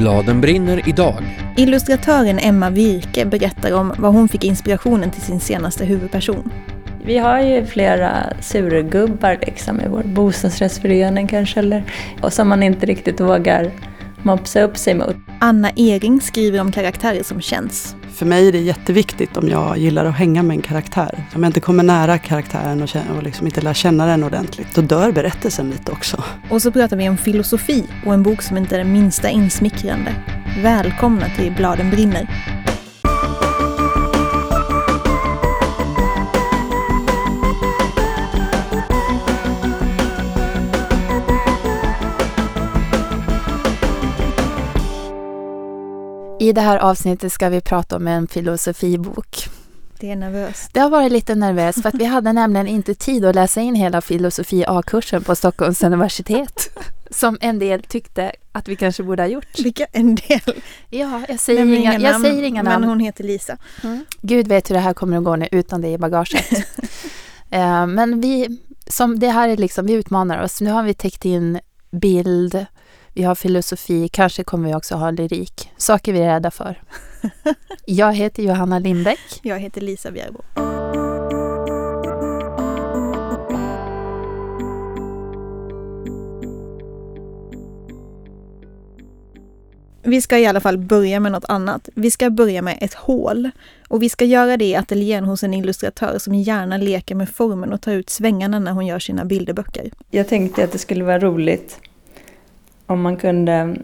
Bladen brinner idag. Illustratören Emma Virke berättar om var hon fick inspirationen till sin senaste huvudperson. Vi har ju flera surgubbar liksom i vår bostadsrättsförening kanske, eller, och som man inte riktigt vågar mopsa upp sig mot. Anna Ering skriver om karaktärer som känns. För mig är det jätteviktigt om jag gillar att hänga med en karaktär. Om jag inte kommer nära karaktären och, och liksom inte lär känna den ordentligt, då dör berättelsen lite också. Och så pratar vi om filosofi och en bok som inte är det minsta insmickrande. Välkomna till Bladen brinner. I det här avsnittet ska vi prata om en filosofibok. Det är nervöst. Det har varit lite nervöst för att vi hade nämligen inte tid att läsa in hela filosofi A-kursen på Stockholms universitet. Som en del tyckte att vi kanske borde ha gjort. Vilka en del? Ja, jag säger, inga, inga, jag namn, säger inga namn. Men hon heter Lisa. Mm. Gud vet hur det här kommer att gå nu utan det i bagaget. uh, men vi, som det här är liksom, vi utmanar oss. Nu har vi täckt in bild, vi har filosofi, kanske kommer vi också ha lyrik. Saker vi är rädda för. Jag heter Johanna Lindbäck. Jag heter Lisa Bjärbo. Vi ska i alla fall börja med något annat. Vi ska börja med ett hål. Och vi ska göra det i ateljén hos en illustratör som gärna leker med formen och tar ut svängarna när hon gör sina bilderböcker. Jag tänkte att det skulle vara roligt om man kunde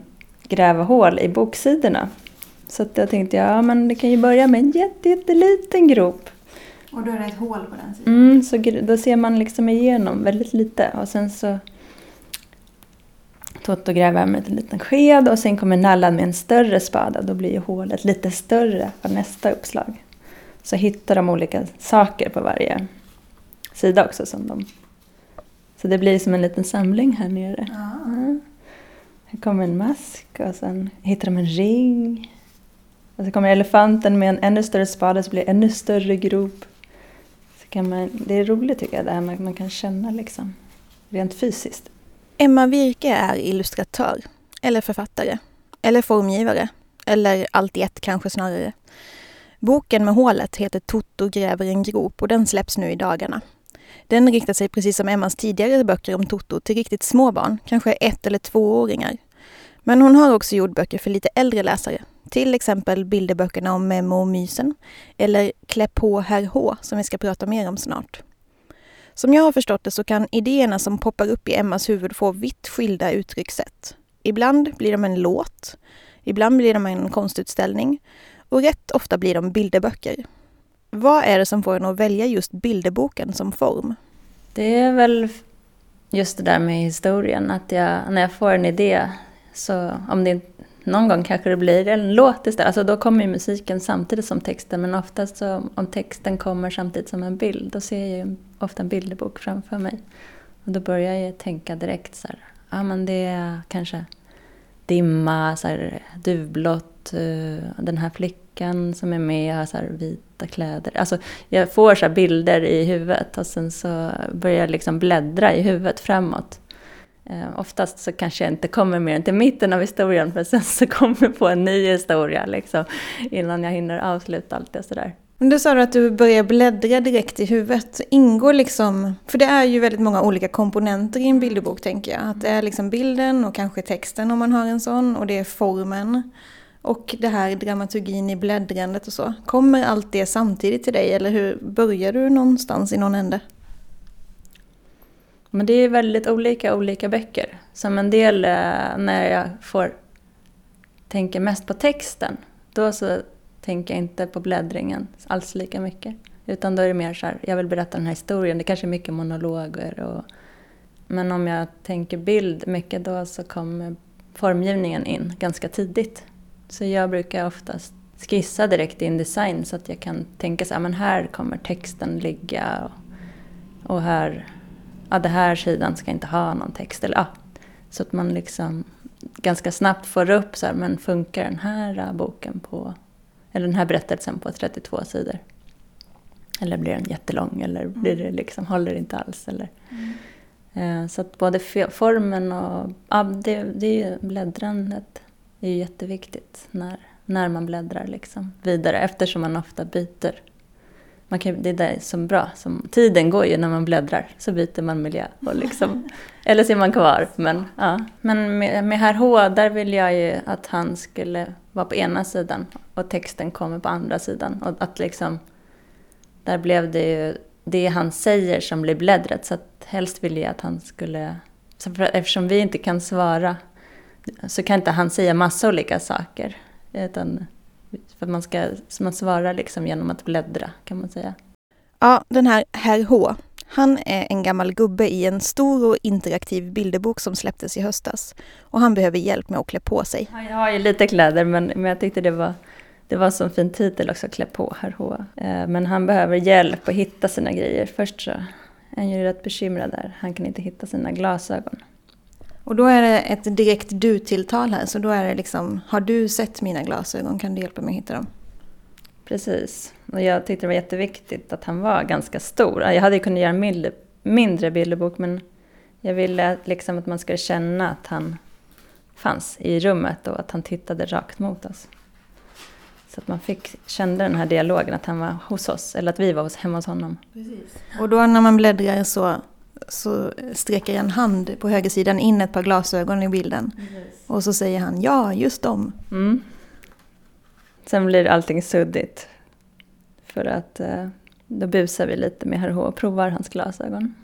gräva hål i boksidorna. Så att jag tänkte, ja men det kan ju börja med en jätteliten grop. Och då är det ett hål på den sidan? Mm, så då ser man liksom igenom väldigt lite och sen så Toto gräver med en liten sked och sen kommer nallan med en större spade. Då blir ju hålet lite större på nästa uppslag. Så hittar de olika saker på varje sida också. Som de... Så det blir som en liten samling här nere. Ja. Mm. Kommer en mask och sen hittar de en ring. Och så kommer elefanten med en ännu större spade så blir det ännu större grop. Så kan man, det är roligt tycker jag, det här med att man kan känna liksom, rent fysiskt. Emma Virke är illustratör, eller författare, eller formgivare, eller allt i ett kanske snarare. Boken med hålet heter Toto gräver en grop och den släpps nu i dagarna. Den riktar sig precis som Emmas tidigare böcker om Toto till riktigt små barn, kanske ett eller tvååringar. Men hon har också gjort böcker för lite äldre läsare. Till exempel bilderböckerna om Memo och mysen eller Klä på herr H som vi ska prata mer om snart. Som jag har förstått det så kan idéerna som poppar upp i Emmas huvud få vitt skilda uttryckssätt. Ibland blir de en låt, ibland blir de en konstutställning och rätt ofta blir de bilderböcker. Vad är det som får en att välja just bilderboken som form? Det är väl just det där med historien, att jag, när jag får en idé, så om det någon gång kanske det blir en låt istället, alltså då kommer ju musiken samtidigt som texten, men oftast så om texten kommer samtidigt som en bild, då ser jag ju ofta en bilderbok framför mig. Och då börjar jag tänka direkt så här, ja men det är kanske dimma, så här, duvblått, eh, den här flickan som är med har så här vita kläder. Alltså jag får så bilder i huvudet och sen så börjar jag liksom bläddra i huvudet framåt. Eh, oftast så kanske jag inte kommer mer än till mitten av historien för sen så kommer jag på en ny historia liksom, innan jag hinner avsluta allt det sådär. Du sa att du börjar bläddra direkt i huvudet. Ingår liksom, för det är ju väldigt många olika komponenter i en bilderbok tänker jag. Att det är liksom bilden och kanske texten om man har en sån och det är formen. Och det här dramaturgin i bläddrandet och så. Kommer allt det samtidigt till dig eller hur börjar du någonstans i någon ände? Men det är väldigt olika olika böcker. Som en del eh, när jag får tänka mest på texten, då så tänker jag inte på bläddringen alls lika mycket. Utan då är det mer så här, jag vill berätta den här historien. Det kanske är mycket monologer. Och, men om jag tänker bild mycket då så kommer formgivningen in ganska tidigt. Så jag brukar oftast skissa direkt i Indesign så att jag kan tänka så här, men här kommer texten ligga. Och, och här, ja den här sidan ska inte ha någon text. Eller, ja, så att man liksom ganska snabbt får upp så här, men funkar den här boken på eller den här berättelsen på 32 sidor. Eller blir den jättelång eller mm. blir det liksom, håller det inte alls. Eller. Mm. Så att både formen och ja, det, det är ju bläddrandet är ju jätteviktigt när, när man bläddrar liksom vidare eftersom man ofta byter. Man kan, det är det som bra, som, tiden går ju när man bläddrar så byter man miljö. Och liksom, eller så är man kvar. Men, ja. men med, med herr H, där vill jag ju att han skulle vara på ena sidan och texten kommer på andra sidan. Och att liksom, där blev det ju det han säger som blir bläddret. Så att helst vill jag att han skulle... eftersom vi inte kan svara så kan inte han säga massa olika saker. Utan för man, ska, man svarar liksom genom att bläddra kan man säga. Ja, den här Herr H. Han är en gammal gubbe i en stor och interaktiv bilderbok som släpptes i höstas. Och han behöver hjälp med att klä på sig. Han har ju lite kläder men, men jag tyckte det var, det var som fin titel också, Klä på Herr H. Eh, men han behöver hjälp att hitta sina grejer. Först så är han ju rätt bekymrad där. Han kan inte hitta sina glasögon. Och då är det ett direkt du-tilltal här, så då är det liksom, har du sett mina glasögon, kan du hjälpa mig att hitta dem? Precis, och jag tyckte det var jätteviktigt att han var ganska stor. Jag hade kunnat göra en mindre, mindre bilderbok men jag ville liksom att man skulle känna att han fanns i rummet och att han tittade rakt mot oss. Så att man fick, kände den här dialogen, att han var hos oss, eller att vi var hos, hemma hos honom. Precis. Och då när man bläddrar så så sträcker en hand på högersidan in ett par glasögon i bilden. Precis. Och så säger han ja, just dem. Mm. Sen blir allting suddigt. För att eh, då busar vi lite med herr H och provar hans glasögon.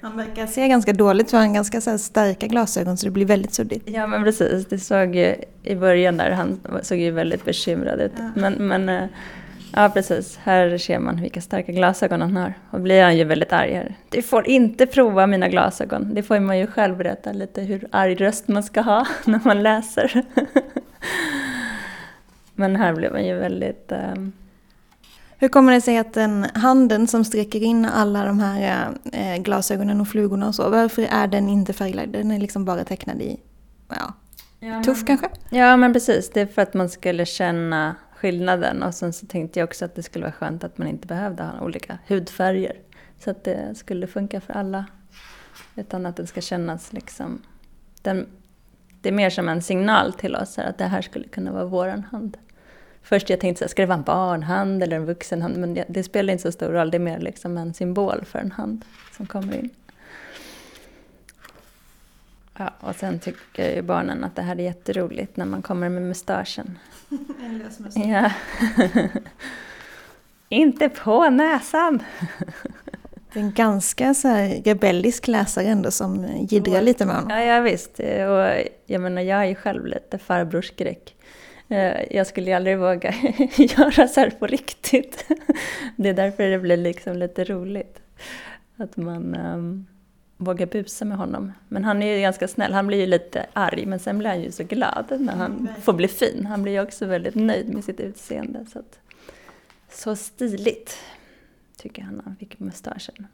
Han verkar se ganska dåligt för han har ganska så starka glasögon så det blir väldigt suddigt. Ja men precis, det såg ju i början där, han såg ju väldigt bekymrad ut. Ja. Men, men eh, Ja, precis. Här ser man vilka starka glasögon han har. Och blir han ju väldigt arg här. Du får inte prova mina glasögon. Det får man ju själv berätta lite hur arg röst man ska ha när man läser. Men här blev han ju väldigt... Um... Hur kommer det sig att den handen som sträcker in alla de här äh, glasögonen och flugorna och så, varför är den inte färglagd? Den är liksom bara tecknad i, ja, ja tuff men, kanske? Ja, men precis. Det är för att man skulle känna skillnaden. Och sen så tänkte jag också att det skulle vara skönt att man inte behövde ha olika hudfärger. Så att det skulle funka för alla. Utan att det ska kännas liksom... Den, det är mer som en signal till oss här, att det här skulle kunna vara våran hand. Först jag tänkte så här, ska det vara en barnhand eller en vuxenhand? Men det, det, spelar inte så stor roll, det är mer liksom en symbol för en hand som kommer in. Ja, och sen tycker ju barnen att det här är jätteroligt när man kommer med mustaschen. En lös mustasch. Ja. Inte på näsan! Det är en ganska så här rebellisk läsare ändå som jiddrar lite med honom. Ja, ja visst. Och jag menar, jag är ju själv lite farbrorskräck. Eh, jag skulle ju aldrig våga göra så här på riktigt. Det är därför det blir liksom lite roligt. Att man um, våga busa med honom. Men han är ju ganska snäll, han blir ju lite arg men sen blir han ju så glad när han mm. får bli fin. Han blir ju också väldigt nöjd med sitt utseende. Så, att, så stiligt tycker han när han fick mustaschen.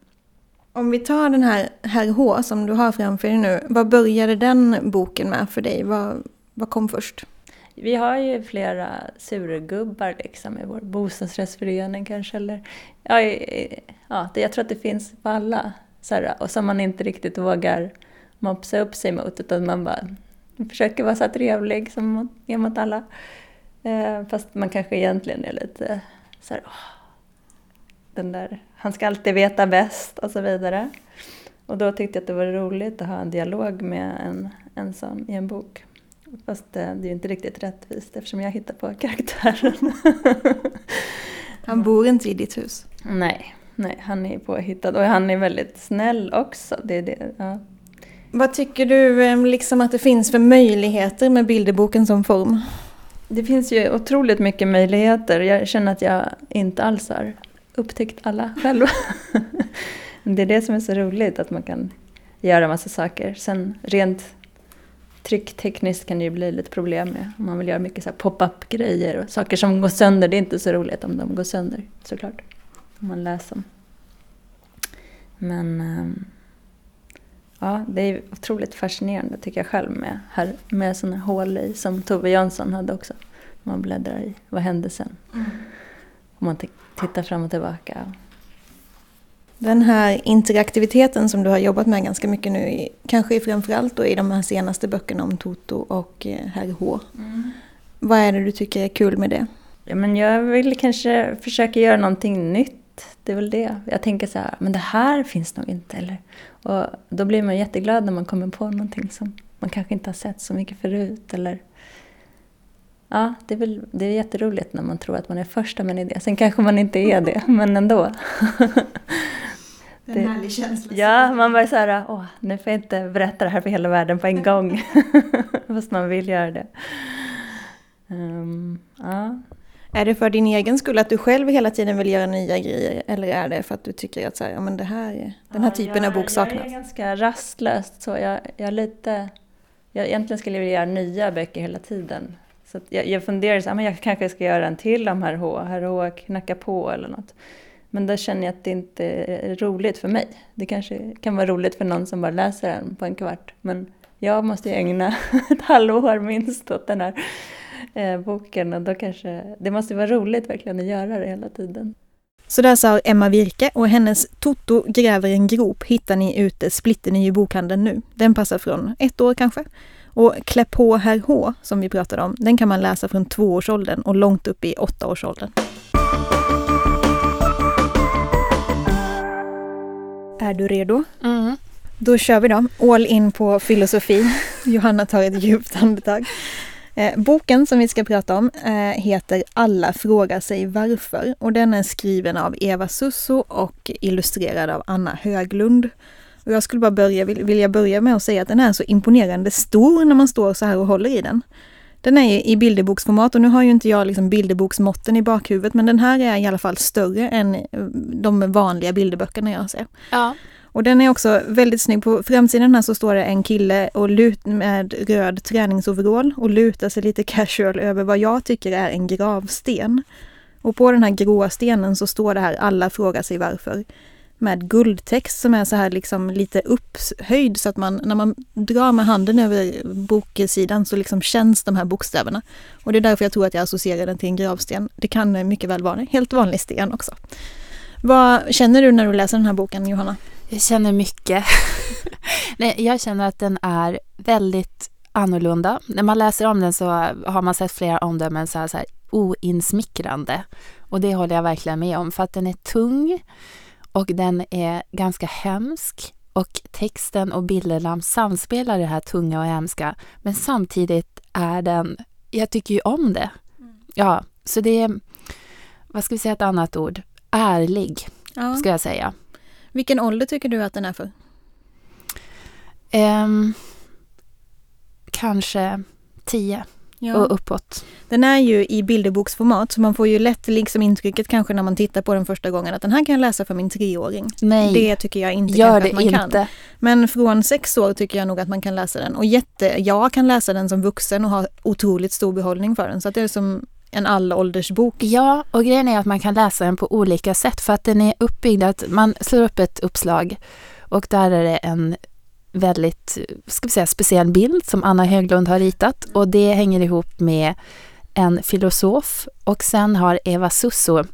Om vi tar den här Herr H som du har framför dig nu, vad började den boken med för dig? Vad, vad kom först? Vi har ju flera surgubbar liksom i vår bostadsrättsförening kanske. Eller, ja, ja, jag tror att det finns på alla så här, och som man inte riktigt vågar mopsa upp sig mot utan man bara försöker vara så trevlig som mot alla. Eh, fast man kanske egentligen är lite så här, åh, den där, han ska alltid veta bäst och så vidare. Och då tyckte jag att det var roligt att ha en dialog med en, en sån i en bok. Fast det, det är ju inte riktigt rättvist eftersom jag hittar på karaktären. Han bor inte i ditt hus? Nej, Nej, han är påhittad och han är väldigt snäll också. Det är det, ja. Vad tycker du eh, liksom att det finns för möjligheter med bilderboken som form? Det finns ju otroligt mycket möjligheter. Jag känner att jag inte alls har upptäckt alla själv. det är det som är så roligt, att man kan göra massa saker. Sen rent trycktekniskt kan det ju bli lite problem med om man vill göra mycket pop-up grejer och saker som går sönder. Det är inte så roligt om de går sönder såklart om man läser dem. Men ehm, ja, det är otroligt fascinerande tycker jag själv med, här, med sådana hål i som Tove Jansson hade också. Man bläddrar i, vad hände sen? Mm. Om man tittar fram och tillbaka. Den här interaktiviteten som du har jobbat med ganska mycket nu, kanske framförallt då i de här senaste böckerna om Toto och eh, Herr H. Vad är det du tycker är kul med det? Ja, men jag vill kanske försöka göra någonting nytt. Det är väl det. Jag tänker så här, men det här finns nog inte. Eller? Och då blir man jätteglad när man kommer på någonting som man kanske inte har sett så mycket förut. Eller... Ja, det är, väl, det är jätteroligt när man tror att man är första med en idé. Sen kanske man inte är det, men ändå. En Det- härlig känsla. Ja, man bara så här, åh, nu får jag inte berätta det här för hela världen på en gång. Fast man vill göra det. Ehm, ja. Är det för din egen skull att du själv hela tiden vill göra nya grejer? Eller är det för att du tycker att så här, ja, men det här, är- den här Ja, typen jag, av bok Jag saknas? är ganska rastlös. Så jag, jag lite... Jag, egentligen skulle jag vilja göra nya böcker hela tiden. Så jag, jag funderar så här, men jag kanske ska göra en till om Herr H. Herr H knacka på eller något. Men då känner jag att det inte är roligt för mig. Det kanske kan vara roligt för någon som bara läser den på en kvart. Men jag måste ju ägna ett halvår minst åt den här eh, boken. Och då kanske, det måste vara roligt verkligen att göra det hela tiden. Så där sa Emma Virke och hennes Toto gräver en grop hittar ni ute splitterny i bokhandeln nu. Den passar från ett år kanske. Och Klä på herr H som vi pratade om, den kan man läsa från tvåårsåldern och långt upp i åttaårsåldern. Är du redo? Mm. Då kör vi då. All in på filosofi. Johanna tar ett djupt andetag. Eh, boken som vi ska prata om eh, heter Alla frågar sig varför och den är skriven av Eva Susso och illustrerad av Anna Höglund. Och jag skulle bara börja, vilja börja med att säga att den är så imponerande stor när man står så här och håller i den. Den är i bilderboksformat och nu har ju inte jag liksom bilderboksmåtten i bakhuvudet men den här är i alla fall större än eh, de vanliga bilderböckerna jag ser. Ja. Och den är också väldigt snygg. På framsidan här så står det en kille och lut med röd träningsoverall och lutar sig lite casual över vad jag tycker är en gravsten. Och på den här gråa stenen så står det här alla frågar sig varför med guldtext som är så här liksom lite upphöjd så att man när man drar med handen över boksidan så liksom känns de här bokstäverna. Och det är därför jag tror att jag associerar den till en gravsten. Det kan mycket väl vara en helt vanlig sten också. Vad känner du när du läser den här boken Johanna? Jag känner mycket. Nej, jag känner att den är väldigt annorlunda. När man läser om den så har man sett flera omdömen så här, så här oinsmickrande. Och det håller jag verkligen med om för att den är tung och den är ganska hemsk och texten och bilderna samspelar det här tunga och hemska. Men samtidigt är den, jag tycker ju om det. Ja, så det är, vad ska vi säga ett annat ord? Ärlig, Ja. ska jag säga. Vilken ålder tycker du att den är för? Ehm, kanske tio och uppåt. Den är ju i bilderboksformat så man får ju lätt liksom intrycket kanske när man tittar på den första gången att den här kan jag läsa för min treåring. Nej, Det tycker jag inte gör det att man kan. inte. Men från sex år tycker jag nog att man kan läsa den. Och jätte, jag kan läsa den som vuxen och ha otroligt stor behållning för den. Så att det är som en allåldersbok. Ja, och grejen är att man kan läsa den på olika sätt för att den är uppbyggd att man slår upp ett uppslag och där är det en väldigt, ska vi säga, speciell bild som Anna Höglund har ritat och det hänger ihop med en filosof och sen har Eva Susso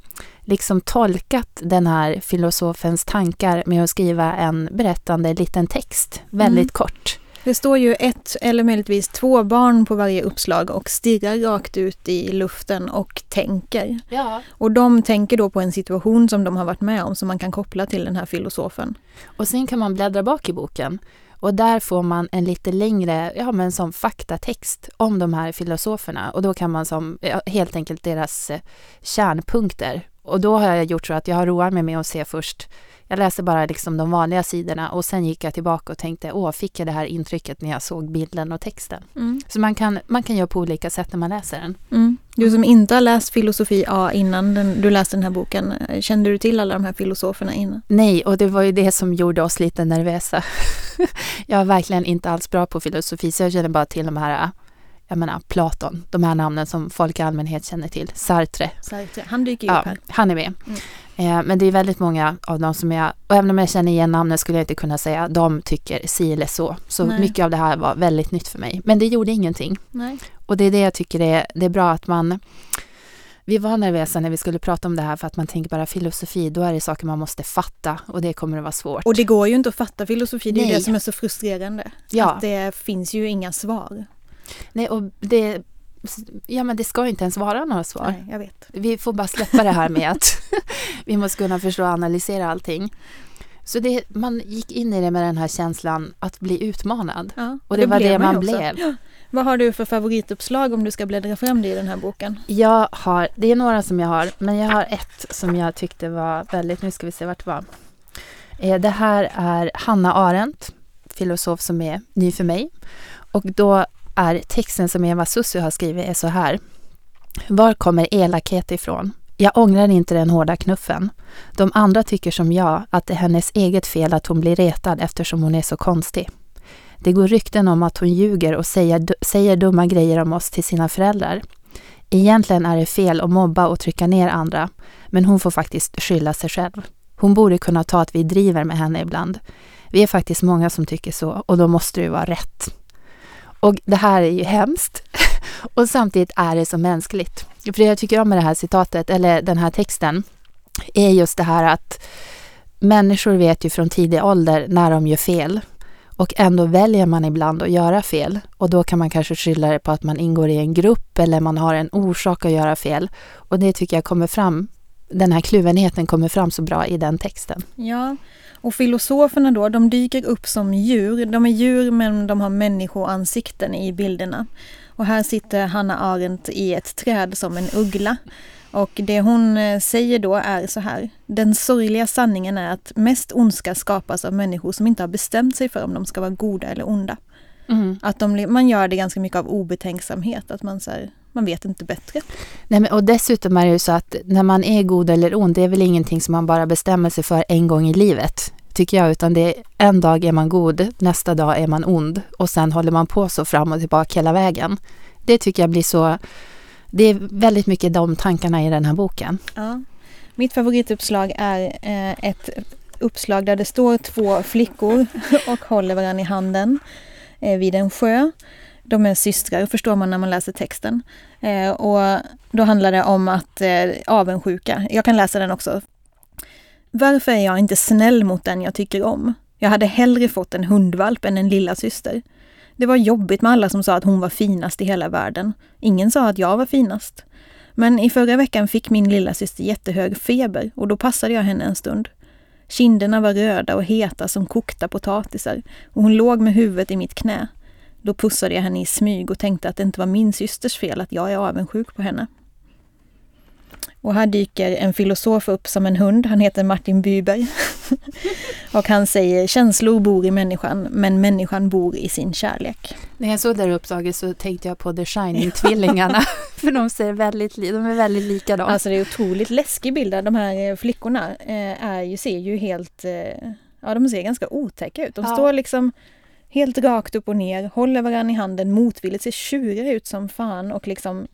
liksom tolkat den här filosofens tankar med att skriva en berättande liten text, väldigt Mm. kort. Det står ju ett eller möjligtvis två barn på varje uppslag och stirrar rakt ut i luften och tänker. Ja. Och de tänker då på en situation som de har varit med om som man kan koppla till den här filosofen. Och sen kan man bläddra bak i boken och där får man en lite längre, ja men som faktatext om de här filosoferna och då kan man som, helt enkelt deras eh, kärnpunkter. Och då har jag gjort så att jag har roat mig med att se först, jag läste bara liksom de vanliga sidorna och sen gick jag tillbaka och tänkte, åh, fick jag det här intrycket när jag såg bilden och texten? Så man kan, man kan göra på olika sätt när man läser den. Mm. Du som inte har läst filosofi A innan den, du läste den här boken, eh, kände du till alla de här filosoferna innan? Nej, och det var ju det som gjorde oss lite nervösa. jag är verkligen inte alls bra på filosofi, så jag känner bara till de här, jag menar Platon, de här namnen som folk i allmänhet känner till. Sartre, Sartre, han dyker ja, upp här. han är med. Mm. Eh, men det är väldigt många av dem som jag, och även om jag känner igen namnen skulle jag inte kunna säga de tycker si eller så. Så Nej. mycket av det här var väldigt nytt för mig. Men det gjorde ingenting. Nej. Och det är det jag tycker är, det är bra att man Vi var nervösa när vi skulle prata om det här för att man tänker bara filosofi, då är det saker man måste fatta och det kommer att vara svårt. Och det går ju inte att fatta filosofi, det är Nej. det som är så frustrerande. Ja. Att det finns ju inga svar. Nej, och det, ja, men det ska ju inte ens vara några svar. Nej, jag vet. Vi får bara släppa det här med att vi måste kunna förstå och analysera allting. Så det, man gick in i det med den här känslan att bli utmanad. Ja, Och det var det man blev. Ja. Vad har du för favorituppslag om du ska bläddra fram det i den här boken? Jag har, det är några som jag har, men jag har ett som jag tyckte var väldigt, nu ska vi se vart det var. Eh, Det här är Hanna Arendt, filosof som är ny för mig. Och då är texten som Eva Sussu har skrivit är så här. Var kommer elakhet ifrån? Jag ångrar inte den hårda knuffen. De andra tycker som jag att det är hennes eget fel att hon blir retad eftersom hon är så konstig. Det går rykten om att hon ljuger och säger, säger dumma grejer om oss till sina föräldrar. Egentligen är det fel att mobba och trycka ner andra, men hon får faktiskt skylla sig själv. Hon borde kunna ta att vi driver med henne ibland. Vi är faktiskt många som tycker så och då måste det ju vara rätt. Och det här är ju hemskt och samtidigt är det så mänskligt. För det jag tycker om med det här citatet, eller den här texten, är just det här att människor vet ju från tidig ålder när de gör fel och ändå väljer man ibland att göra fel och då kan man kanske skylla det på att man ingår i en grupp eller man har en orsak att göra fel. Och det tycker jag kommer fram, den här kluvenheten kommer fram så bra i den texten. Ja, och filosoferna då, de dyker upp som djur. De är djur men de har människoansikten i bilderna. Och här sitter Hanna Arendt i ett träd som en uggla. Och det hon eh, säger då är så här. Den sorgliga sanningen är att mest ondska skapas av människor som inte har bestämt sig för om de ska vara goda eller onda. Att de, man gör det ganska mycket av obetänksamhet, att man, så här, man vet inte bättre. Nej, men, och dessutom är det ju så att när man är god eller ond, det är väl ingenting som man bara bestämmer sig för en gång i livet, tycker jag, utan det är en dag är man god, nästa dag är man ond och sen håller man på så fram och tillbaka hela vägen. Det tycker jag blir så, det är väldigt mycket de tankarna i den här boken. Ja. Mitt favorituppslag är eh, ett uppslag där det står två flickor och håller varandra i handen eh, vid en sjö. De är systrar, förstår man när man läser texten. Eh, och då handlar det om att eh, avundsjuka. Jag kan läsa den också. Varför är jag inte snäll mot den jag tycker om? Jag hade hellre fått en hundvalp än en lilla syster. Det var jobbigt med alla som sa att hon var finast i hela världen. Ingen sa att jag var finast. Men i förra veckan fick min lilla syster jättehög feber och då passade jag henne en stund. Kinderna var röda och heta som kokta potatisar och hon låg med huvudet i mitt knä. Då pussade jag henne i smyg och tänkte att det inte var min systers fel att jag är avundsjuk på henne. Och här dyker en filosof upp som en hund. Han heter Martin Buber. och han säger känslor bor i människan, men människan bor i sin kärlek. När jag såg det här uppslaget så tänkte jag på The Shining-tvillingarna, för de, ser väldigt, de är väldigt likadana. Alltså det är otroligt läskig bild. De här eh, flickorna eh, är ju, ser ju helt... Eh, ja, de ser ganska otäcka ut. De Ja. står liksom helt rakt upp och ner, håller varandra i handen motvilligt, ser tjuriga ut som fan och liksom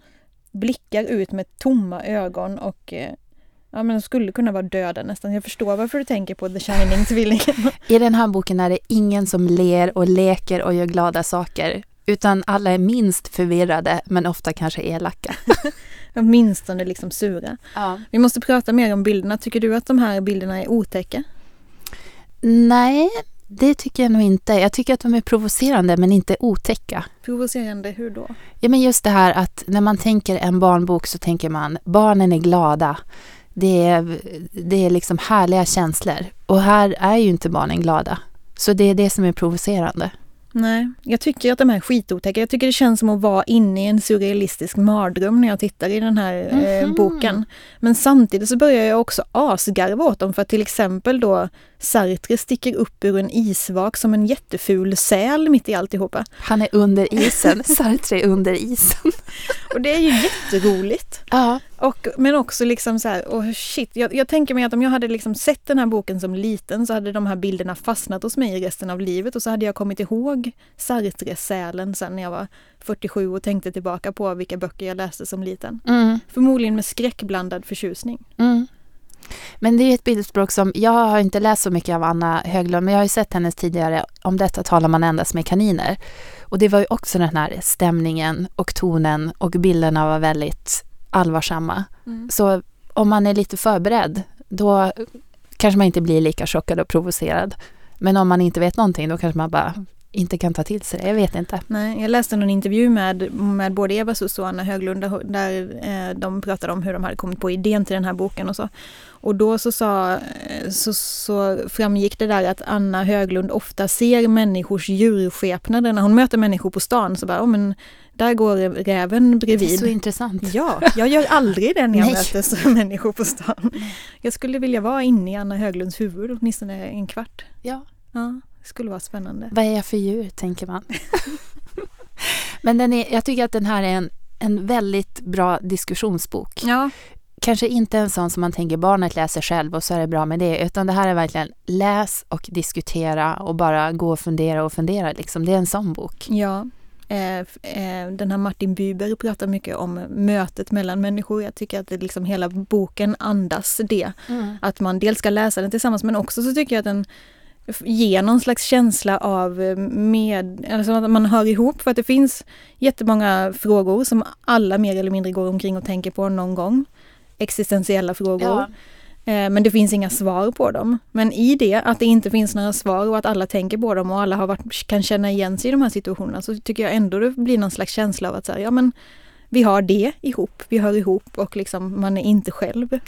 blickar ut med tomma ögon och eh, ja, men de skulle kunna vara döda nästan. Jag förstår varför du tänker på The Shining-tvillingarna. I den här boken är det ingen som ler och leker och gör glada saker, utan alla är minst förvirrade, men ofta kanske elaka. Åtminstone liksom sura. Ja. Vi måste prata mer om bilderna. Tycker du att de här bilderna är otäcka? Nej, det tycker jag nog inte. Jag tycker att de är provocerande, men inte otäcka. Provocerande, hur då? Ja, men just det här att när man tänker en barnbok så tänker man barnen är glada. Det är, det är liksom härliga känslor. Och här är ju inte barnen glada. Så det är det som är provocerande. Nej, jag tycker att de här är skitotäcka. Jag tycker det känns som att vara inne i en surrealistisk mardröm när jag tittar i den här eh, Mhm. boken. Men samtidigt så börjar jag också asgarva åt dem för att till exempel då Sartre sticker upp ur en isvak som en jätteful säl mitt i alltihopa. Han är under isen. Sartre är under isen. Och det är ju jätteroligt. Ja, Och, men också liksom så här, oh shit, jag, jag tänker mig att om jag hade liksom sett den här boken som liten så hade de här bilderna fastnat hos mig resten av livet och så hade jag kommit ihåg Sartre-sälen sen när jag var 47 och tänkte tillbaka på vilka böcker jag läste som liten. mm, Förmodligen med skräckblandad förtjusning. mm. Men det är ett bildspråk som, jag har inte läst så mycket av Anna Höglund, men jag har ju sett hennes tidigare, om detta talar man endast med kaniner. Och det var ju också den här stämningen och tonen och bilderna var väldigt allvarsamma. Mm. Så om man är lite förberedd, då kanske man inte blir lika chockad och provocerad. Men om man inte vet någonting, då kanske man bara inte kan ta till sig det. Jag vet inte. Nej, jag läste någon intervju med, med både Eva Suss och Anna Höglund där, där eh, de pratade om hur de hade kommit på idén till den här boken och så. Och då så, sa, eh, så, så framgick det där att Anna Höglund ofta ser människors djurskepnader. När hon möter människor på stan så bara, oh, men där går räven Det är bredvid. så intressant. Ja, jag gör aldrig det när jag möter så människor på stan. Jag skulle vilja vara inne i Anna Höglunds huvud åtminstone en kvart. Ja. Ja, skulle vara spännande. Vad är jag för djur, tänker man. Men den är, jag tycker att den här är en, en väldigt bra diskussionsbok. Ja, Kanske inte en sån som man tänker barnet läser själv och så är det bra med det, utan det här är verkligen läs och diskutera och bara gå och fundera och fundera. Liksom. Det är en sån bok. Ja, eh, eh, den här Martin Buber pratar mycket om mötet mellan människor. Jag tycker att det liksom hela boken andas det. Att man dels ska läsa den tillsammans men också så tycker jag att den ger någon slags känsla av eh, med, alltså att man hör ihop för att det finns jättemånga frågor som alla mer eller mindre går omkring och tänker på någon gång. Existentiella frågor. Ja. Eh, Men det finns inga svar på dem. Men i det, att det inte finns några svar och att alla tänker på dem och alla har varit, kan känna igen sig i de här situationerna så tycker jag ändå det blir någon slags känsla av att säga, ja men vi har det ihop, vi hör ihop och liksom man är inte själv.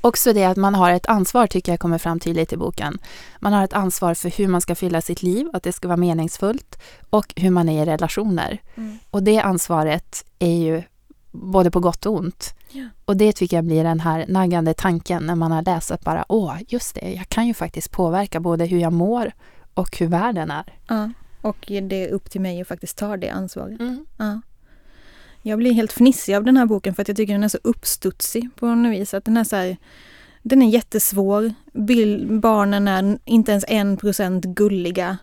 Också det att man har ett ansvar tycker jag kommer fram tydligt i boken. Man har ett ansvar för hur man ska fylla sitt liv, att det ska vara meningsfullt och hur man är i relationer. Mm. Och det ansvaret är ju både på gott och ont. Ja. Och det tycker jag blir den här naggande tanken när man har läst att bara åh, just det, jag kan ju faktiskt påverka både hur jag mår och hur världen är. Ja. Och det är upp till mig att faktiskt ta det ansvaret. Mm. Ja. Jag blir helt fnissig av den här boken för att jag tycker den är så uppstudsig på något vis. Att den är så här, den är jättesvår. Bild, barnen är inte ens en procent gulliga.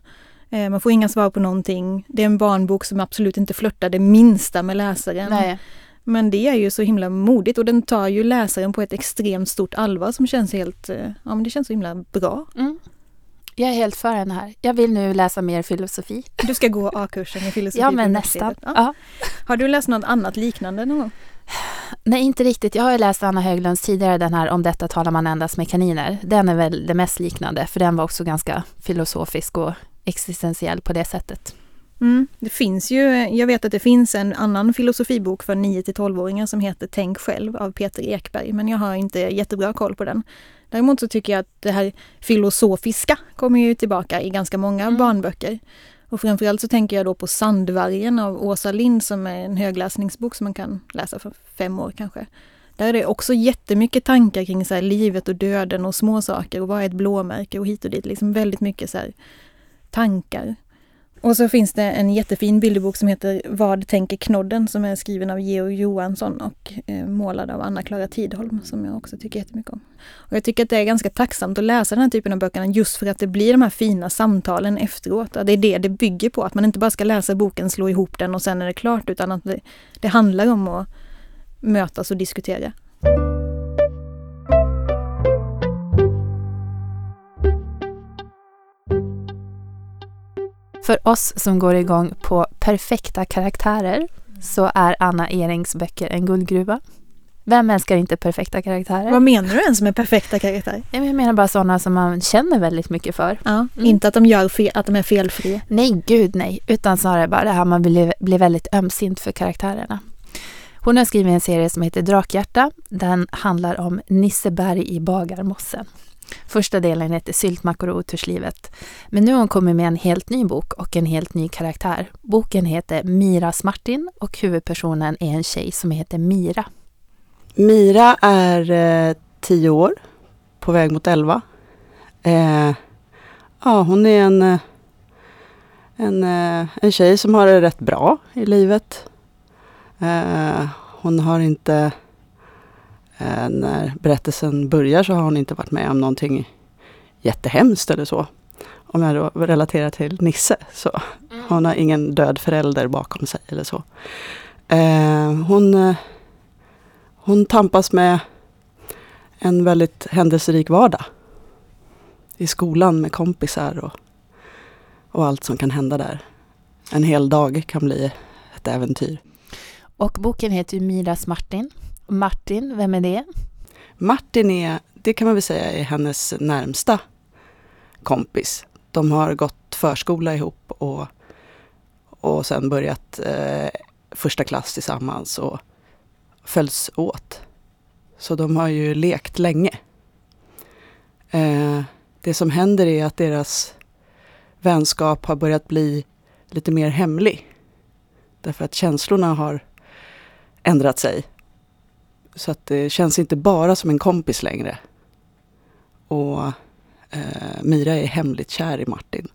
Eh, man får inga svar på någonting. Det är en barnbok som absolut inte flörtar det minsta med läsaren. Nej. Men det är ju så himla modigt och den tar ju läsaren på ett extremt stort allvar som känns helt, eh, ja men det känns så himla bra. Mm. Jag är helt för den här. Jag vill nu läsa mer filosofi. Du ska gå A-kursen i filosofi Ja, men nästan. Ja. Ja. Har du läst något annat liknande någon gång? Nej, inte riktigt. Jag har ju läst Anna Höglunds tidigare, den här Om detta talar man endast med kaniner. Den är väl det mest liknande, för den var också ganska filosofisk och existentiell på det sättet. Mm. Det finns ju, jag vet att det finns en annan filosofibok för 9 till 12-åringar som heter Tänk själv av Peter Ekberg, men jag har inte jättebra koll på den. Däremot så tycker jag att det här filosofiska kommer ju tillbaka i ganska många Mm. barnböcker. Och framförallt så tänker jag då på Sandvargen av Åsa Lind som är en högläsningsbok som man kan läsa för fem år kanske. Där är det också jättemycket tankar kring så livet och döden och små saker och vad är ett blåmärke och hit och dit. Liksom väldigt mycket så tankar. Och så finns det en jättefin bilderbok som heter Vad tänker knodden som är skriven av Georg Johansson och eh, målad av Anna-Klara Tidholm som jag också tycker jättemycket om. Och jag tycker att det är ganska tacksamt att läsa den här typen av böckerna just för att det blir de här fina samtalen efteråt. Det är det det bygger på, att man inte bara ska läsa boken, slå ihop den och sen är det klart utan att det, det handlar om att mötas och diskutera. För oss som går igång på perfekta karaktärer så är Anna Erings böcker en guldgruva. Vem älskar inte perfekta karaktärer? Vad menar du ens med perfekta karaktärer? Jag menar bara sådana som man känner väldigt mycket för. Ja, Mm. Inte att de gör fel, att de är felfria. Nej, gud nej. Utan snarare bara det här man blir, blir väldigt ömsint för karaktärerna. Hon har skrivit en serie som heter Drakhjärta. Den handlar om Nisseberg i Bagarmossen. Första delen heter Syltmackor och oturslivet. Men nu har hon kommit med en helt ny bok och en helt ny karaktär. Boken heter Miras Martin och huvudpersonen är en tjej som heter Mira. Mira är eh, tio år, på väg mot elva. Eh, ja, hon är en, eh, en, eh, en tjej som har det rätt bra i livet. Eh, hon har inte, eh, när berättelsen börjar så har hon inte varit med om någonting jättehemskt eller så. Om jag då relaterar till Nisse så. Hon har ingen död förälder bakom sig eller så. Eh, hon, eh, hon tampas med en väldigt händelserik vardag. I skolan med kompisar och, och allt som kan hända där. En hel dag kan bli ett äventyr. Och boken heter ju Miras Martin. Martin, vem är det? Martin är, det kan man väl säga är hennes närmsta kompis. De har gått förskola ihop och, och sen börjat eh, första klass tillsammans och följs åt. Så de har ju lekt länge. Eh, det som händer är att deras vänskap har börjat bli lite mer hemlig. Därför att känslorna har ändrat sig. Så att det känns inte bara som en kompis längre. Och eh, Mira är hemligt kär i Martin.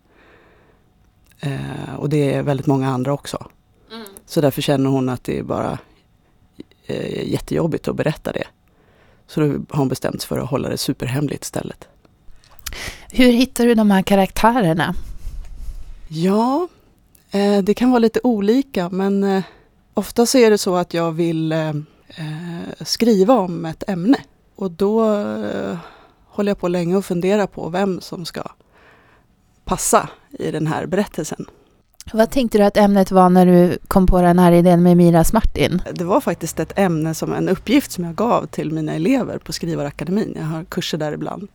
Eh, och det är väldigt många andra också. Mm. Så därför känner hon att det är bara eh, jättejobbigt att berätta det. Så då har hon bestämt sig för att hålla det superhemligt istället. Hur hittar du de här karaktärerna? Ja, eh, det kan vara lite olika men eh, ofta så är det så att jag vill eh, skriva om ett ämne. Och då eh, håller jag på länge och funderar på vem som ska passa i den här berättelsen. Vad tänkte du att ämnet var när du kom på den här idén med Miras Martin? Det var faktiskt ett ämne som en uppgift som jag gav till mina elever på Skrivarakademin. Jag har kurser där ibland.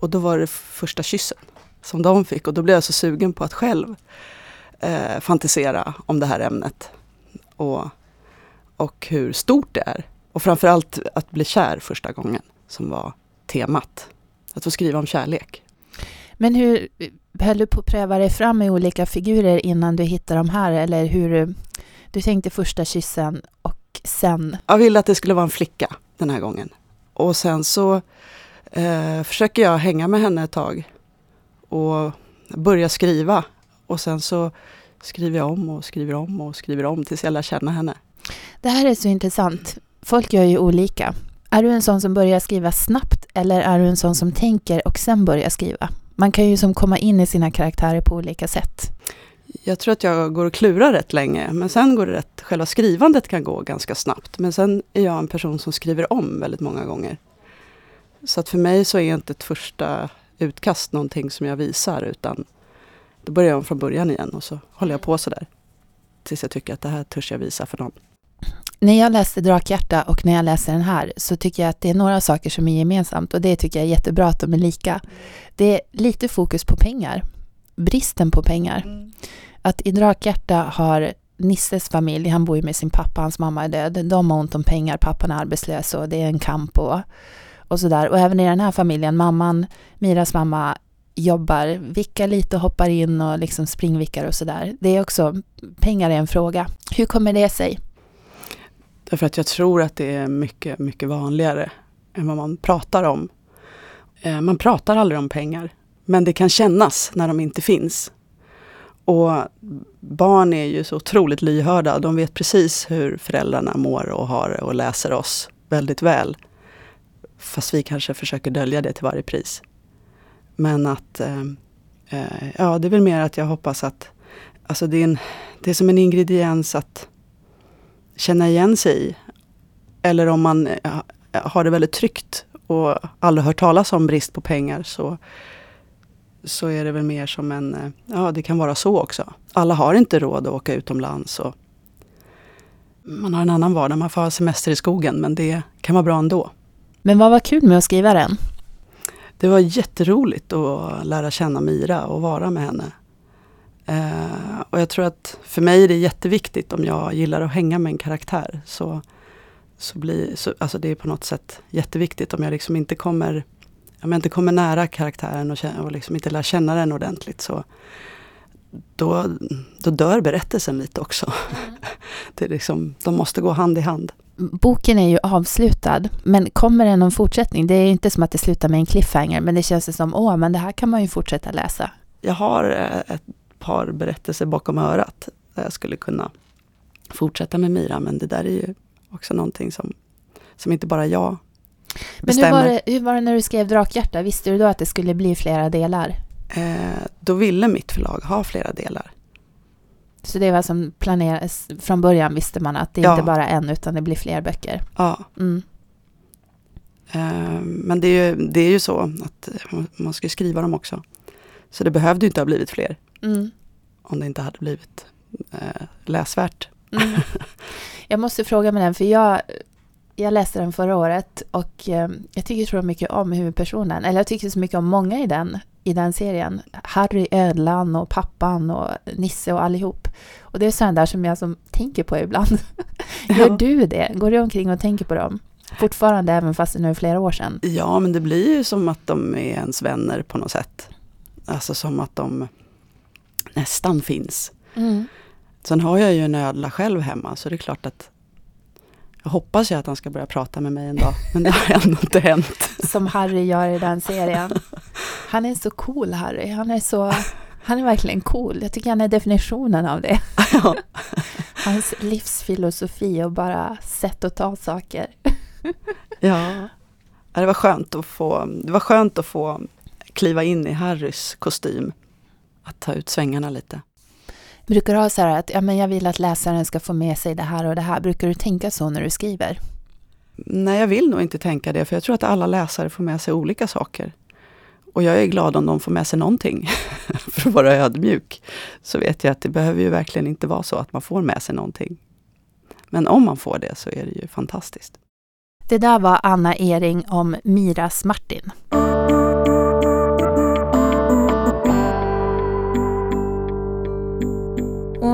Och då var det första kyssen som de fick och då blev jag så sugen på att själv eh, fantisera om det här ämnet. Och, och hur stort det är. Och framförallt att bli kär första gången som var temat. Att få skriva om kärlek. Men hur höll du på att pröva dig fram med olika figurer innan du hittade de här? Eller hur du tänkte första kyssen och sen? Jag ville att det skulle vara en flicka den här gången. Och sen så eh, försöker jag hänga med henne ett tag och börja skriva. Och sen så skriver jag om och skriver om och skriver om tills jag lär känna henne. Det här är så intressant. Folk gör ju olika. Är du en sån som börjar skriva snabbt eller är du en sån som tänker och sen börjar skriva? Man kan ju som komma in i sina karaktärer på olika sätt. Jag tror att jag går och klurar rätt länge, men sen går det rätt, själva skrivandet kan gå ganska snabbt. Men sen är jag en person som skriver om väldigt många gånger. Så att för mig så är inte ett första utkast någonting som jag visar, utan då börjar jag om från början igen och så håller jag på sådär. Tills jag tycker att det här törs jag visa för någon. När jag läste Drakhjärta och när jag läser den här så tycker jag att det är några saker som är gemensamt och det tycker jag är jättebra att de är lika. Det är lite fokus på pengar, bristen på pengar. Att i Drakhjärta har Nisses familj, han bor ju med sin pappa, hans mamma är död, de har ont om pengar, pappan är arbetslös och det är en kamp och, och sådär. Och även i den här familjen, mamman, Miras mamma, jobbar, vickar lite och hoppar in och liksom springvickar och sådär. Det är också, pengar är en fråga. Hur kommer det sig? Därför att jag tror att det är mycket, mycket vanligare än vad man pratar om. Eh, man pratar aldrig om pengar, men det kan kännas när de inte finns. Och barn är ju så otroligt lyhörda. De vet precis hur föräldrarna mår och har det och läser oss väldigt väl. Fast vi kanske försöker dölja det till varje pris. Men att, eh, eh ja det är väl mer att jag hoppas att, alltså det är, en, det är som en ingrediens att känna igen sig i. Eller om man eh, har det väldigt tryggt och aldrig hört talas om brist på pengar så, så är det väl mer som en, eh, ja det kan vara så också. Alla har inte råd att åka utomlands och man har en annan vardag, man får ha semester i skogen men det kan vara bra ändå. Men vad var kul med att skriva den? Det var jätteroligt att lära känna Mira och vara med henne. Eh, och jag tror att för mig är det jätteviktigt om jag gillar att hänga med en karaktär. Så, så blir, så, alltså det är på något sätt jätteviktigt om jag liksom inte kommer, om jag inte kommer nära karaktären och, och liksom inte lär känna den ordentligt. Så då, då dör berättelsen lite också. det är liksom, de måste gå hand i hand. Boken är ju avslutad, men kommer det någon fortsättning? Det är inte som att det slutar med en cliffhanger, men det känns som, åh, men det här kan man ju fortsätta läsa. Jag har eh, ett par berättelser bakom örat där jag skulle kunna fortsätta med Mira, men det där är ju också någonting som, som inte bara jag Men hur bestämmer. var, det, hur var det när du skrev Drakhjärta? Visste du då att det skulle bli flera delar? Eh, då ville mitt förlag ha flera delar. Så det var som planerades, från början visste man att det är Ja. inte bara en, utan det blir fler böcker. Ja, Mm. eh, men det är, ju, det är ju så att man ska skriva dem också. Så det behövde ju inte ha blivit fler Mm. om det inte hade blivit eh, läsvärt. Mm. Jag måste fråga med den, för jag jag läste den förra året och eh, jag tycker så mycket om huvudpersonen. Eller jag tycker så mycket om många i den, i den serien. Harry Ödlan och pappan och Nisse och allihop. Och det är sådana där som jag som tänker på ibland. Gör Ja. du det? Går du omkring och tänker på dem? Fortfarande, även fast det nu är flera år sedan. Ja, men det blir ju som att de är ens vänner på något sätt. Alltså som att de nästan finns. Sen har jag ju en ödla själv hemma, så det är klart att jag hoppas ju att han ska börja prata med mig en dag, men det har ändå inte hänt. Som Harry gör i den serien. Han är så cool, Harry. Han är så... Han är verkligen cool. Jag tycker han är definitionen av det. Ja. Hans livsfilosofi och bara sätt att ta saker. Ja, Ja, det var skönt att få, det var skönt att få kliva in i Harrys kostym. Att ta ut svängarna lite. Brukar du ha så här att ja, men jag vill att läsaren ska få med sig det här och det här? Brukar du tänka så när du skriver? Nej, jag vill nog inte tänka det, för jag tror att alla läsare får med sig olika saker. Och jag är glad om de får med sig någonting. för att vara ödmjuk, så vet jag att det behöver ju verkligen inte vara så att man får med sig någonting. Men om man får det så är det ju fantastiskt. Det där var Anna Ering om Miras Martin.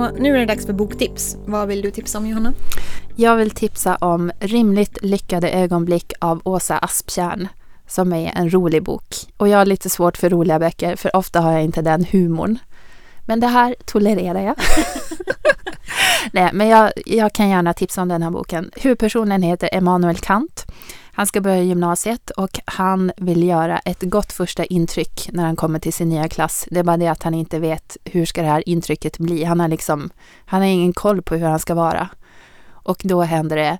Och nu är det dags för boktips. Vad vill du tipsa om Johanna? Jag vill tipsa om Rimligt lyckade ögonblick av Åsa Asptjärn som är en rolig bok. Och jag har lite svårt för roliga böcker för ofta har jag inte den humorn. Men det här tolererar jag. Nej, men jag, jag kan gärna tipsa om den här boken. Huvudpersonen heter Emanuel Kant. Han ska börja gymnasiet och han vill göra ett gott första intryck när han kommer till sin nya klass. Det är bara det att han inte vet hur ska det här intrycket bli. Han har liksom, han har ingen koll på hur han ska vara. Och då händer det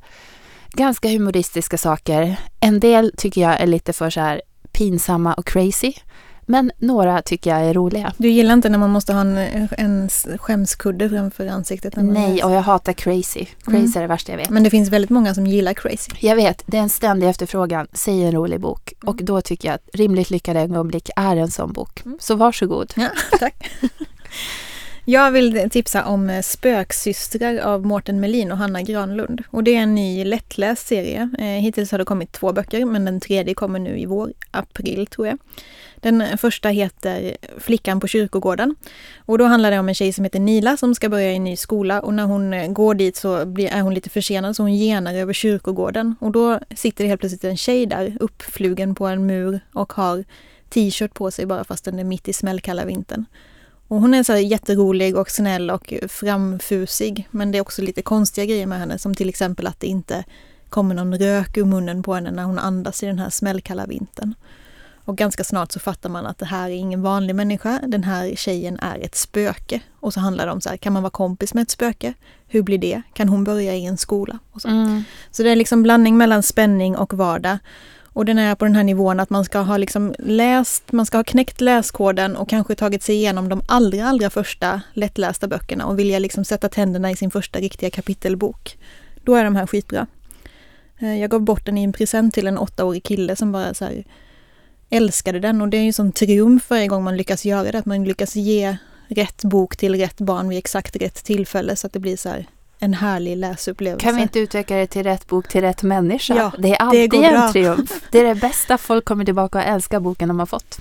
ganska humoristiska saker. En del tycker jag är lite för så här pinsamma och crazy. Men några tycker jag är roliga. Du gillar inte när man måste ha en, en skämskudde framför ansiktet? Nej, och jag hatar crazy. Crazy Mm. är det värsta jag vet. Men det finns väldigt många som gillar crazy. Jag vet, det är en ständig efterfrågan. Säg en rolig bok. Och då tycker jag att Rimligt lyckade ögonblick är en sån bok. Mm. Så varsågod. Ja, tack. Jag vill tipsa om Spöksystrar av Mårten Melin och Hanna Granlund. Och det är en ny lättläst serie. Eh, hittills har det kommit två böcker, men den tredje kommer nu i vår, april tror jag. Den första heter Flickan på kyrkogården. Och då handlar det om en tjej som heter Nila som ska börja i en ny skola och när hon eh, går dit så blir, är hon lite försenad så hon genar över kyrkogården. Och då sitter det helt plötsligt en tjej där uppflugen på en mur och har t-shirt på sig bara fast den är mitt i smällkalla vintern. Och hon är så jätterolig och snäll och framfusig. Men det är också lite konstiga grejer med henne som till exempel att det inte kommer någon rök ur munnen på henne när hon andas i den här smällkalla vintern. Och ganska snart så fattar man att det här är ingen vanlig människa. Den här tjejen är ett spöke. Och så handlar det om så här, kan man vara kompis med ett spöke? Hur blir det? Kan hon börja i en skola? Och så. Mm. Så det är liksom blandning mellan spänning och vardag. Och den är på den här nivån att man ska ha liksom läst, man ska ha knäckt läskoden och kanske tagit sig igenom de allra, allra första lättlästa böckerna och vilja liksom sätta tänderna i sin första riktiga kapitelbok. Då är de här skitbra. Eh, Jag gav bort den i en present till en åttaårig kille som bara så här älskade den och det är ju som triumf varje gång man lyckas göra det, att man lyckas ge rätt bok till rätt barn vid exakt rätt tillfälle så att det blir så här en härlig läsupplevelse. Kan vi inte utveckla det till rätt bok till rätt människa? Ja, det är alltid går en bra. triumf. Det är det bästa. Folk kommer tillbaka och älskar boken de har fått.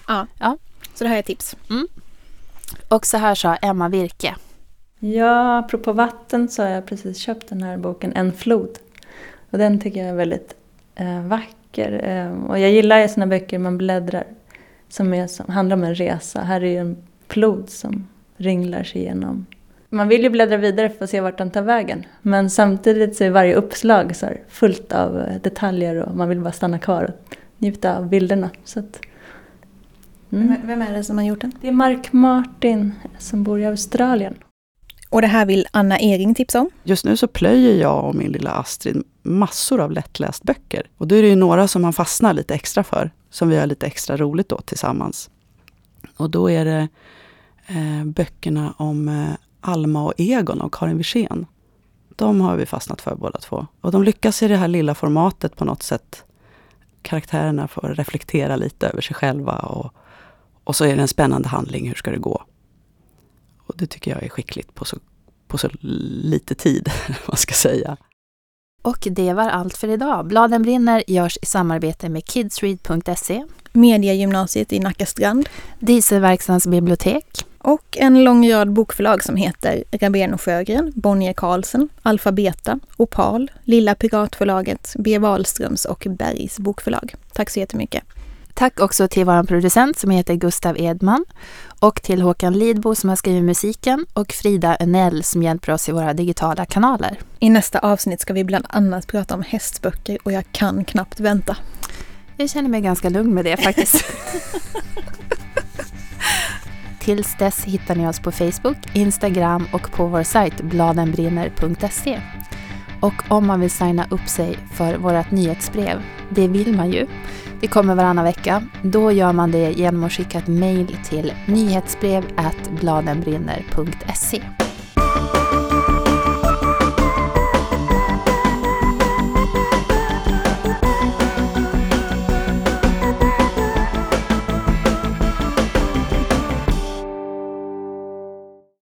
Så det här är tips. Och så här sa Emma Virke. Ja, apropå vatten så har jag precis köpt den här boken En flod. Och den tycker jag är väldigt eh, vacker. Eh, och jag gillar ju såna böcker man bläddrar som, är, som handlar om en resa. Här är ju en flod som ringlar sig igenom. Man vill ju bläddra vidare för att se vart den tar vägen. Men samtidigt så är varje uppslag så här fullt av eh, detaljer och man vill bara stanna kvar och njuta av bilderna. Så att, mm. Vem- Vem är det som har gjort den? Det är Mark Martin som bor i Australien. Och det här vill Anna Ering tipsa om. Just nu så plöjer jag och min lilla Astrid massor av lättläst böcker. Och då är det ju några som man fastnar lite extra för, som vi har lite extra roligt åt tillsammans. Och då är det eh, böckerna om eh, Alma och Egon av Karin Wirsén. De har vi fastnat för båda två. Och de lyckas i det här lilla formatet på något sätt. Karaktärerna får reflektera lite över sig själva och, och så är det en spännande handling, hur ska det gå? Och det tycker jag är skickligt på så, på så lite tid, vad man ska säga. Och det var allt för idag. Bladen brinner görs i samarbete med kidsread.se, Mediegymnasiet i Nacka strand Dieselverkstans bibliotek, och en lång rad bokförlag som heter Rabén och Sjögren, Bonnier Carlsen, Alfabeta, Opal, Lilla Piratförlaget, B. Wahlströms och Bergs bokförlag. Tack så jättemycket. Tack också till vår producent som heter Gustav Edman och till Håkan Lidbo som har skrivit musiken och Frida Önell som hjälper oss i våra digitala kanaler. I nästa avsnitt ska vi bland annat prata om hästböcker och jag kan knappt vänta. Jag känner mig ganska lugn med det faktiskt. Tills dess hittar ni oss på Facebook, Instagram och på vår sajt bladenbrinner.se. Och om man vill signa upp sig för vårt nyhetsbrev, det vill man ju. Vi kommer varannan vecka. Då gör man det genom att skicka ett mejl till nyhetsbrev at bladenbrinner.se.